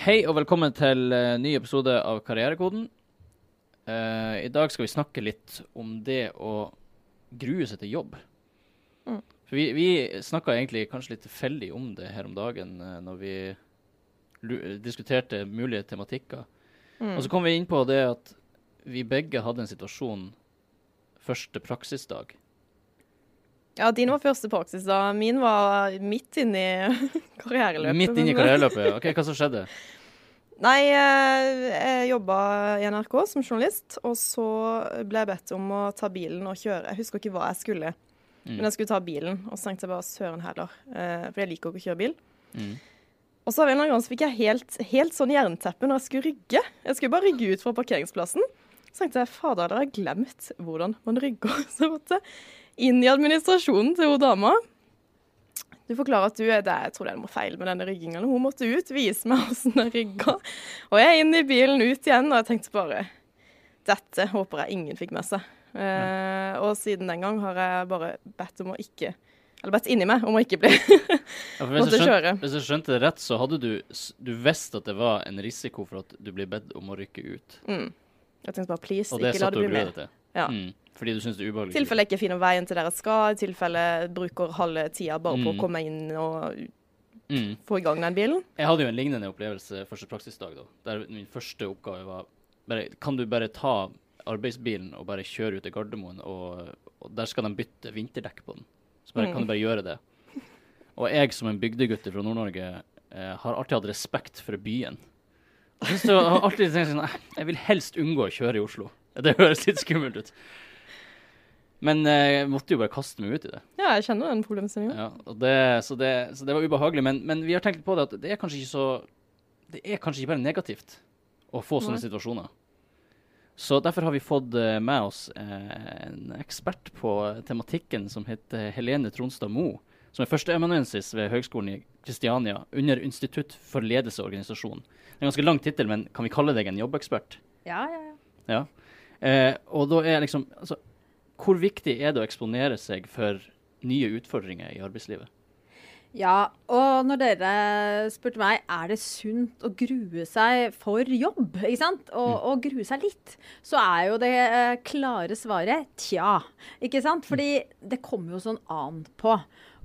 Hei og velkommen til uh, ny episode av Karrierekoden. Uh, I dag skal vi snakke litt om det å grue seg til jobb. Mm. For vi, vi snakka egentlig kanskje litt tilfeldig om det her om dagen uh, når vi diskuterte mulige tematikker. Mm. Og så kom vi inn på det at vi begge hadde en situasjon første praksisdag. Ja, din var første praksis da. Min var midt inni karriereløpet. Midt inn i karriereløpet. OK, hva som skjedde? Nei, eh, jeg jobba i NRK som journalist, og så ble jeg bedt om å ta bilen og kjøre. Jeg husker ikke hva jeg skulle, Mm. men jeg skulle ta bilen. Og så tenkte jeg bare søren heller, eh, for jeg liker ikke å kjøre bil. Mm. Og så av en eller annen gang så fikk jeg helt, helt sånn jernteppe når jeg skulle rygge. Jeg skulle bare rygge ut fra parkeringsplassen. Så tenkte jeg fader, har jeg glemt hvordan man rygger. Så jeg måtte inn i administrasjonen til hun dama. Du forklarer at du, er der, jeg tror det er noe feil med denne ryggingen. Hun måtte ut, vise meg hvordan jeg rygga. Og jeg er inn i bilen, ut igjen, og jeg tenkte bare Dette håper jeg ingen fikk med seg. Eh, og siden den gang har jeg bare bedt om å ikke Eller bedt inni meg om å ikke bli Ja, for hvis, Måtte jeg kjøre. skjønte, hvis jeg skjønte det rett, så hadde du Du visste at det var en risiko for at du blir bedt om å rykke ut. mm. Jeg tenkte bare please, Og det ikke la det du bli og med. til. Ja. Mm. Fordi du syns det er I ubehagelig. tilfelle jeg ikke finner veien til der jeg skal, i tilfelle jeg bruker halve tida bare på Mm. å komme inn og Mm. få i gang den bilen. Jeg hadde jo en lignende opplevelse første praksisdag. da, Der min første oppgave var bare, Kan du bare ta arbeidsbilen og bare kjøre ut til Gardermoen, og, og der skal de bytte vinterdekk på den. Så bare, Mm. kan du bare gjøre det. Og jeg som en bygdegutt fra Nord-Norge eh, har alltid hatt respekt for byen. Jeg, det var- har alltid tenkt sånn, jeg vil helst unngå å kjøre i Oslo. Det høres litt skummelt ut. Men eh, jeg måtte jo bare kaste meg ut i det. Ja, jeg kjenner den problemstillingen. Ja, det, så, det, så det var ubehagelig. Men, men vi har tenkt på det at det er kanskje ikke så Det er kanskje ikke bare negativt å få sånne Nei. situasjoner. Så derfor har vi fått eh, med oss eh, en ekspert på tematikken som heter Helene Tronstad Moe. Som er førsteamanuensis ved Høgskolen i Kristiania under Institutt for ledelse og organisasjon. Det er en ganske lang tittel, men kan vi kalle deg en jobbekspert? Ja, ja, ja. Ja. Eh, og da er liksom altså, Hvor viktig er det å eksponere seg for nye utfordringer i arbeidslivet? Ja, og når dere spurte meg er det sunt å grue seg for jobb, ikke sant? Og, og grue seg litt, så er jo det eh, klare svaret tja. Ikke sant? Fordi det kommer jo sånn an på.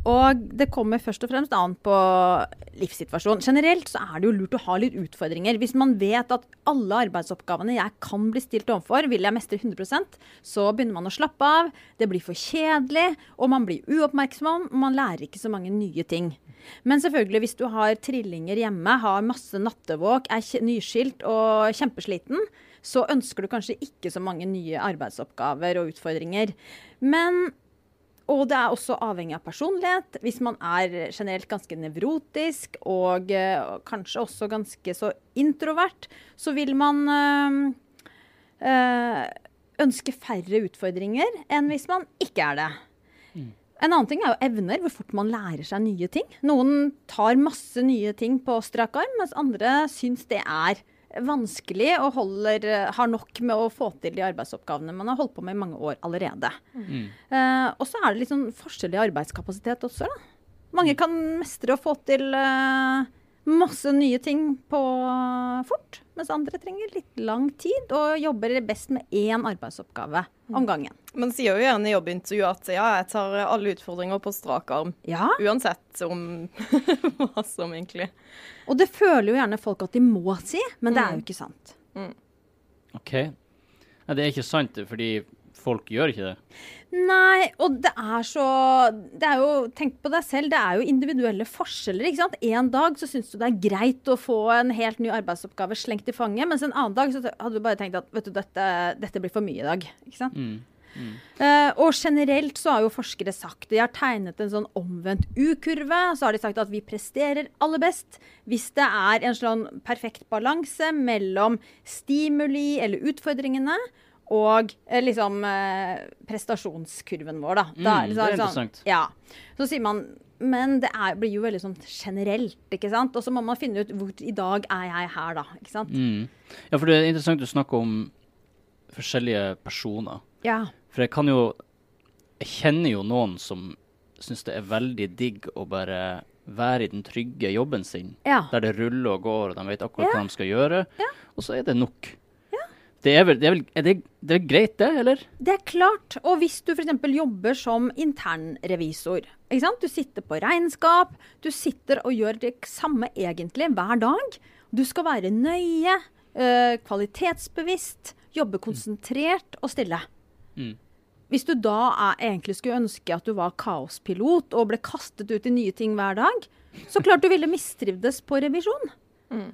Og det kommer først og fremst an på livssituasjonen. Generelt så er det jo lurt å ha litt utfordringer. Hvis man vet at alle arbeidsoppgavene jeg kan bli stilt overfor, vil jeg mestre 100% så begynner man å slappe av. Det blir for kjedelig, og man blir uoppmerksom, og man lærer ikke så mange nye ting. Men selvfølgelig, hvis du har trillinger hjemme, har masse nattevåk, er nyskilt og kjempesliten, så ønsker du kanskje ikke så mange nye arbeidsoppgaver og utfordringer. Men og det er også avhengig av personlighet. Hvis man er generelt ganske nevrotisk og uh, kanskje også ganske så introvert, så vil man uh, uh, ønske færre utfordringer enn hvis man ikke er det. En annen ting er jo evner, hvor fort man lærer seg nye ting. Noen tar masse nye ting på strak arm, mens andre syns det er vanskelig og holder, har nok med å få til de arbeidsoppgavene man har holdt på med i mange år allerede. Eh, og så er det litt sånn forskjellig arbeidskapasitet også. Da. Mange kan mestre å få til eh, masse nye ting på fort, mens andre trenger litt lang tid og jobber best med én arbeidsoppgave om gangen. Man sier jo gjerne i jobbintervju at ja, jeg tar alle utfordringer på strak arm. Ja, Uansett om hva som egentlig og det føler jo gjerne folk at de må si, men det er jo ikke sant. OK. Nei, det er ikke sant, fordi folk gjør ikke det. Nei, og det er så Det er jo Tenk på deg selv, det er jo individuelle forskjeller. ikke sant? En dag så syns du det er greit å få en helt ny arbeidsoppgave slengt i fanget, mens en annen dag så hadde du bare tenkt at vet du, dette, dette blir for mye i dag. ikke sant? Eh, og generelt så har jo forskere sagt De har tegnet en sånn omvendt U-kurve. Så har de sagt at vi presterer aller best hvis det er en sånn perfekt balanse mellom stimuli eller utfordringene og eh, liksom eh, prestasjonskurven vår, da. da Mm, liksom det er sånn- interessant. Ja. Så sier man Men det er, blir jo veldig sånn generelt, ikke sant. Og så må man finne ut hvor i dag er jeg her, da. Ikke sant. Mm. Ja, for det er interessant å snakke om forskjellige personer. Ja. For jeg kan jo Jeg kjenner jo noen som syns det er veldig digg å bare være i den trygge jobben sin. Ja. Der det ruller og går, og de vet akkurat Ja. hva de skal gjøre. Ja. Og så er det nok. Det er vel, det er, vel er, det, det er greit, det, eller? Det er klart. Og hvis du f.eks. jobber som internrevisor. Du sitter på regnskap, du sitter og gjør det samme egentlig hver dag. Du skal være nøye, eh, kvalitetsbevisst, jobbe konsentrert og stille. Mm. Hvis du da er, egentlig skulle ønske at du var kaospilot og ble kastet ut i nye ting hver dag, så klart du ville mistrivdes på revisjon.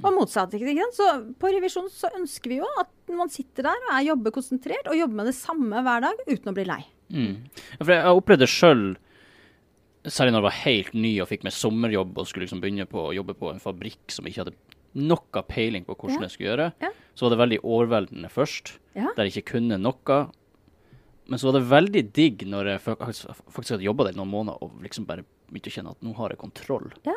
Og motsatt. ikke sant? Så på revisjon så ønsker vi jo at man sitter der og er jobber konsentrert og jobber med det samme hver dag uten å bli lei. Mm. For jeg opplevde opplevd sjøl, særlig når jeg var helt ny og fikk meg sommerjobb og skulle liksom begynne på å jobbe på en fabrikk som ikke hadde noe peiling på hvordan Ja. jeg skulle gjøre. Ja. Så var det veldig overveldende først, Ja. der jeg ikke kunne noe. Men så var det veldig digg når jeg faktisk faktisk hadde jobba der noen måneder og liksom bare begynte å kjenne at nå har jeg kontroll. Ja.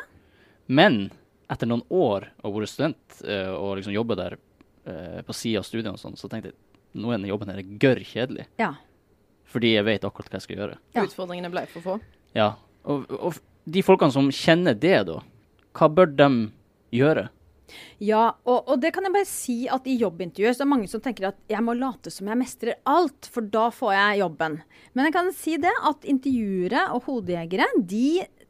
Men etter noen år og vært student eh, og liksom jobbe der eh, på sida av studiene og sånn, så tenkte jeg nå er denne jobben her gørr kjedelig. Ja. Fordi jeg vet akkurat hva jeg skal gjøre. Ja. utfordringene ble for få. Ja, og, og de folkene som kjenner det, da, hva bør de gjøre? Ja, og, og det kan jeg bare si at i jobbintervjuer så er det mange som tenker at jeg må late som jeg mestrer alt, for da får jeg jobben. Men jeg kan si det at intervjuere og hodejegere, de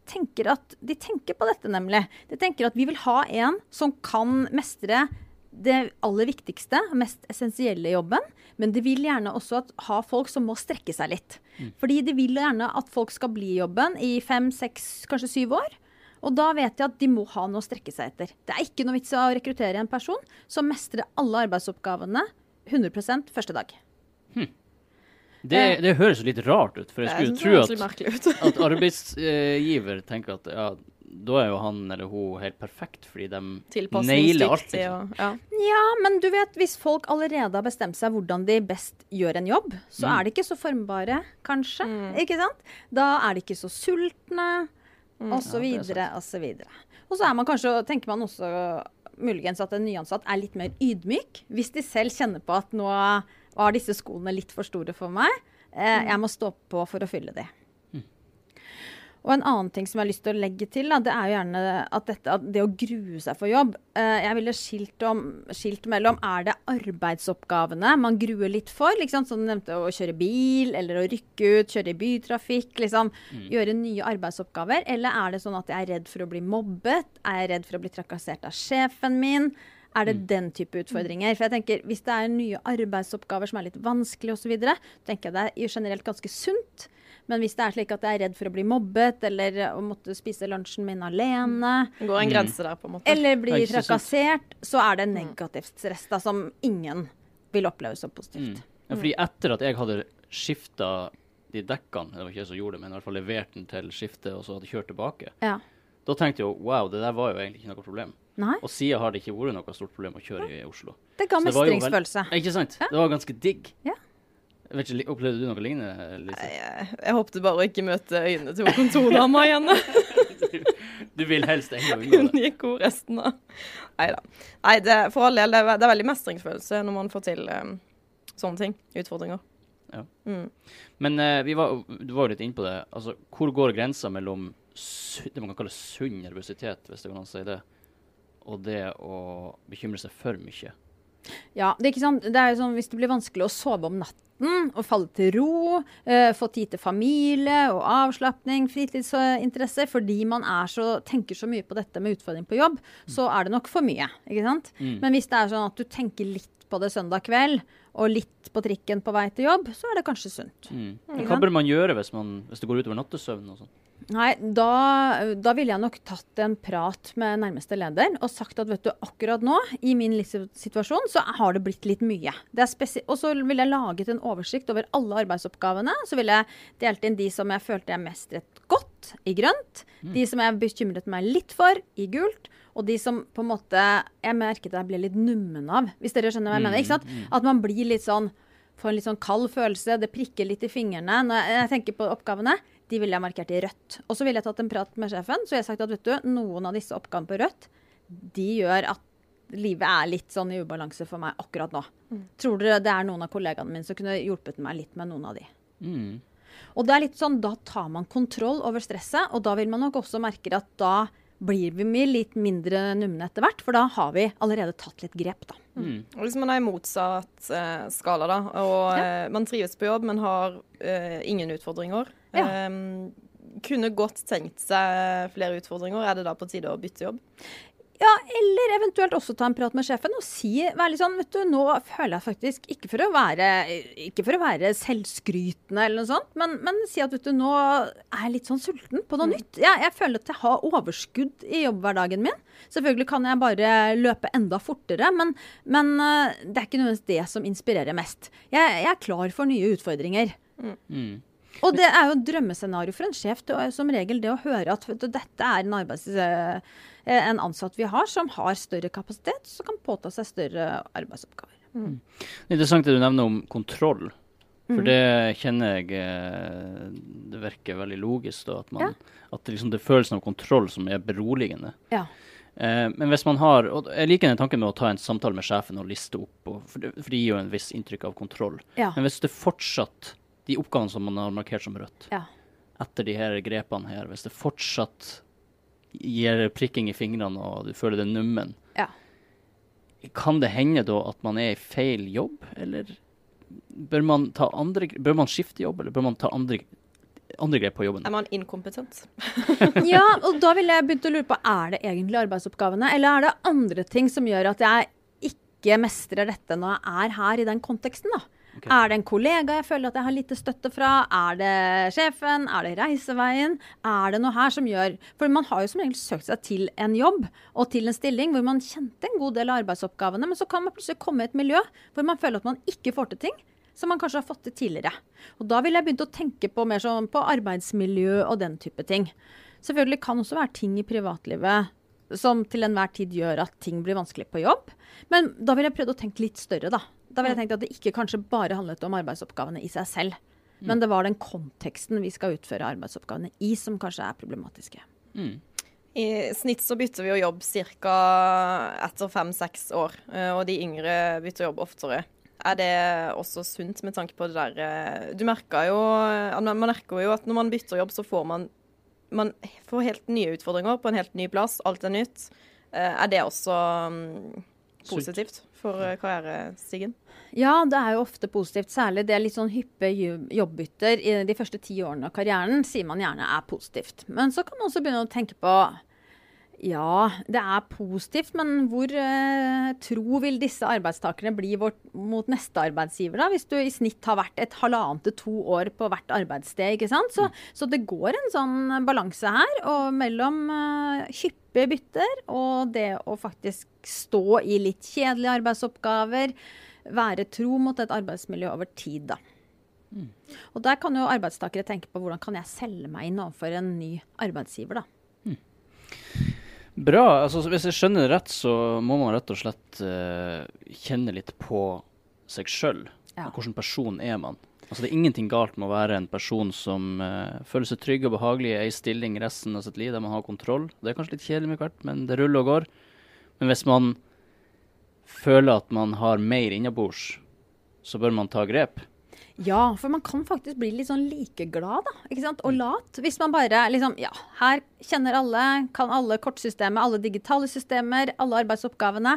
tenker, at, de tenker på dette nemlig. De tenker at vi vil ha en som kan mestre det aller viktigste, mest essensielle jobben. Men de vil gjerne også at, ha folk som må strekke seg litt. Fordi de vil gjerne at folk skal bli i jobben i fem, seks, kanskje syv år. Og da vet de at de må ha noe å strekke seg etter. Det er ikke noe vits å rekruttere en person som mestrer alle arbeidsoppgavene 100% første dag. Det, det høres litt rart ut, for jeg skulle tro at, at arbeidsgiver tenker at ja, da er jo han eller hun helt perfekt, fordi de nailer alt. Liksom. og ja. Ja, men du vet, hvis folk allerede har bestemt seg hvordan de best gjør en jobb, så Mm. er de ikke så formbare, kanskje. Ikke sant? Da er de ikke så sultne, og så Ja, er videre, og så videre. Og så er man kanskje, tenker man også muligens at en nyansatt er litt mer ydmyk, hvis de selv kjenner på at nå var disse skoene litt for store for meg. Eh, jeg må stå på for å fylle de. Og en annen ting som jeg har lyst til å legge til, da, det er jo gjerne at, dette, at det å grue seg for jobb. Eh, Jeg ville skilt, om, skilt, mellom er det arbeidsoppgavene man gruer litt for, liksom, som du nevnte å kjøre bil eller å rykke ut, kjøre i bytrafikk, liksom, mm. gjøre nye arbeidsoppgaver, eller er det sånn at jeg er redd for å bli mobbet, er jeg redd for å bli trakassert av sjefen min? Er det mm. den type utfordringer? For jeg tenker, Hvis det er nye arbeidsoppgaver som er litt vanskelig osv., tenker jeg det er generelt ganske sunt men hvis det er slik at jeg er redd for å bli mobbet, eller å måtte spise lunsjen min alene Det går en mm. grense der, på en måte. Eller bli trakassert, så er det negativt stress da, som ingen vil oppleve som positivt. Mm. Ja, fordi etter at jeg hadde skifta de dekkene, det var ikke jeg som gjorde det, men i hvert fall levert den til skiftet, og så hadde kjørt tilbake, ja. da tenkte jeg jo wow, det der var jo egentlig ikke noe problem. Nei. Og siden har det ikke vært noe stort problem å kjøre i Oslo. Det ga mestringsfølelse. Ikke sant? Ja. Det var ganske digg. Ja. Vet ikke, Opplevde du noe lignende? Lise? Jeg, jeg håpte bare å ikke møte øynene til kontordama igjen. du, du vil helst ennå unngå det? Hun resten av Neida. Nei det, For all del, det er, det er veldig mestringsfølelse når man får til um, sånne ting. Utfordringer. Ja. Mm. Men uh, vi var, du var jo litt inne på det. Altså, hvor går grensa mellom det man kan kalle sunn nervøsitet, hvis det går an å si det, og det å bekymre seg for mye? Ja, det er ikke sant. Det er sånn, Hvis det blir vanskelig å sove om natten og falle til ro, eh, få tid til familie og avslapning, fritidsinteresser, fordi man så, tenker så mye på dette med utfordring på jobb, så er det nok for mye. ikke sant? Mm. Men hvis det er sånn at du tenker litt på det søndag kveld, og litt på trikken på vei til jobb, så er det kanskje sunt. Mm. Hva bør man gjøre hvis, man, hvis det går utover nattesøvn og sånn? Nei, da, da ville jeg nok tatt en prat med nærmeste leder og sagt at vet du, akkurat nå, i min livssituasjon, så har det blitt litt mye. og så ville jeg laget en oversikt over alle arbeidsoppgavene. Så ville jeg delt inn de som jeg følte jeg mestret godt, i grønt. Mm. De som jeg bekymret meg litt for, i gult. Og de som på en måte jeg merket jeg ble litt nummen av, hvis dere skjønner hva jeg mener. ikke sant? Mm, mm. At man blir litt sånn Får en litt sånn kald følelse, det prikker litt i fingrene. Når jeg tenker på oppgavene, de ville jeg markert i rødt. Og så ville jeg tatt en prat med sjefen. Så jeg har sagt at vet du, noen av disse oppgavene på rødt, de gjør at livet er litt sånn i ubalanse for meg akkurat nå. Mm. Tror dere det er noen av kollegaene mine som kunne hjulpet meg litt med noen av de? Mm. Og det er litt sånn, Da tar man kontroll over stresset, og da vil man nok også merke at da blir vi litt mindre numne etter hvert, for da har vi allerede tatt litt grep. da. Mm. Hvis man er i motsatt eh, skala, da, og ja. eh, man trives på jobb, men har eh, ingen utfordringer ja. Ehm, kunne godt tenkt seg flere utfordringer. Er det da på tide å bytte jobb? Ja, eller eventuelt også ta en prat med sjefen og si være litt sånn Vet du, nå føler jeg faktisk Ikke for å være, ikke for å være selvskrytende eller noe sånt, men, men, si at vet du, nå er jeg litt sånn sulten på noe mm. nytt. Ja, jeg føler at jeg har overskudd i jobbhverdagen min. Selvfølgelig kan jeg bare løpe enda fortere, men, men eh, det er ikke nødvendigvis det som inspirerer mest. Jeg, jeg er klar for nye utfordringer. Mm. Og det er jo et drømmescenario for en sjef som regel det å høre at du, dette er en, arbeids, eh, en, ansatt vi har som har større kapasitet, som kan påta seg større arbeidsoppgaver. Mm. Det er interessant det du nevner om kontroll. For mm. det kjenner jeg eh, Det virker veldig logisk. Da, at, man, ja. at liksom det er følelsen av kontroll som er beroligende. Ja. Eh, men hvis man har og Jeg liker den tanken med å ta en samtale med sjefen og liste opp, og, for, det, for det gir jo en viss inntrykk av kontroll. Ja. Men hvis det fortsatt de oppgavene som man har markert som rødt, ja. etter de her grepene her, hvis det fortsatt gir prikking i fingrene og du føler det nummen, ja. kan det hende da at man er i feil jobb, eller bør man, ta andre, bør man skifte jobb, eller bør man ta andre, andre grep på jobben? Er man inkompetent? ja, og da ville jeg begynt å lure på er det egentlig arbeidsoppgavene, eller er det andre ting som gjør at jeg ikke mestrer dette når jeg er her i den konteksten, da? Okay. Er det en kollega jeg føler at jeg har lite støtte fra? Er det sjefen? Er det reiseveien? Er det noe her som gjør For man har jo som regel søkt seg til en jobb og til en stilling hvor man kjente en god del av arbeidsoppgavene, men så kan man plutselig komme i et miljø hvor man føler at man ikke får til ting som man kanskje har fått til tidligere. Og da ville jeg begynt å tenke på mer sånn på arbeidsmiljø og den type ting. Selvfølgelig kan også være ting i privatlivet som til enhver tid gjør at ting blir vanskelig på jobb. Men da ville jeg prøvd å tenke litt større, da. Da ville jeg tenkt at det ikke kanskje bare handlet om arbeidsoppgavene i seg selv. Mm. Men det var den konteksten vi skal utføre arbeidsoppgavene i, som kanskje er problematiske. Mm. I snitt så bytter vi jo jobb ca. etter fem-seks år, eh, og de yngre bytter jobb oftere. Er det også sunt med tanke på det der eh, Du merker jo Man merker jo at når man bytter jobb, så får man man får helt nye utfordringer på en helt ny plass, alt er nytt, eh, er det også mm, positivt for eh, karrierestigen? Ja, det er jo ofte positivt. Særlig det litt sånn hyppe jo- jobbbytter i de første ti årene av karrieren sier man gjerne er positivt. Men så kan man også begynne å tenke på ja, det er positivt, men hvor eh, tro vil disse arbeidstakerne bli vårt, mot neste arbeidsgiver, da? Hvis du i snitt har vært et halvannet til to år på hvert arbeidssted, ikke sant. Så, så det går en sånn balanse her, og mellom eh, hyppige bytter og det å faktisk stå i litt kjedelige arbeidsoppgaver, være tro mot et arbeidsmiljø over tid, da. Og der kan jo arbeidstakere tenke på hvordan kan jeg selge meg inn overfor en ny arbeidsgiver, da. Bra. altså Hvis jeg skjønner det rett, så må man rett og slett uh, kjenne litt på seg sjøl. Ja. Hvilken person er man? Altså Det er ingenting galt med å være en person som uh, føler seg trygg og behagelig i ei stilling resten av sitt liv, der man har kontroll. Det er kanskje litt kjedelig med hvert, men det ruller og går. Men hvis man føler at man har mer innabords, så bør man ta grep. Ja, for man kan faktisk bli litt sånn likeglad da, ikke sant? og lat. Hvis man bare liksom Ja, her kjenner alle, kan alle kortsystemet, alle digitale systemer, alle arbeidsoppgavene.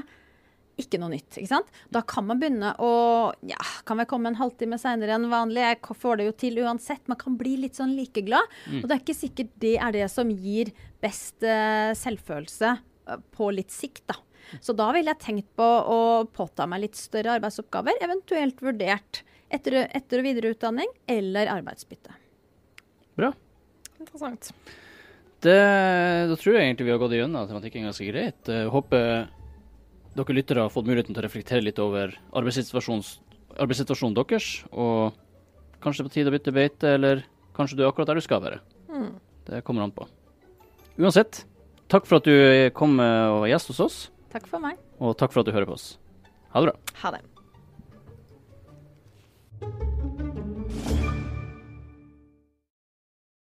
Ikke noe nytt. ikke sant? Da kan man begynne å Ja, kan vel komme en halvtime seinere enn vanlig? Jeg får det jo til uansett. Man kan bli litt sånn likeglad. Og det er ikke sikkert det er det som gir best uh, selvfølelse eh, på litt sikt, da. Så da ville jeg tenkt på å påta meg litt større arbeidsoppgaver, eventuelt vurdert etter, etter- og videreutdanning eller arbeidsbytte. Bra. Interessant. Det, da tror jeg egentlig vi har gått igjennom tematikken ganske greit. Jeg håper dere lyttere har fått muligheten til å reflektere litt over arbeidssituasjonen, arbeidssituasjonen deres, og kanskje det er på tide å bytte beite, eller kanskje du er akkurat der du skal være. Det kommer an på. Uansett, takk for at du kom eh, og var gjest hos oss, Takk for meg. og takk for at du hører på oss. Ha det bra. Ha det. Thank you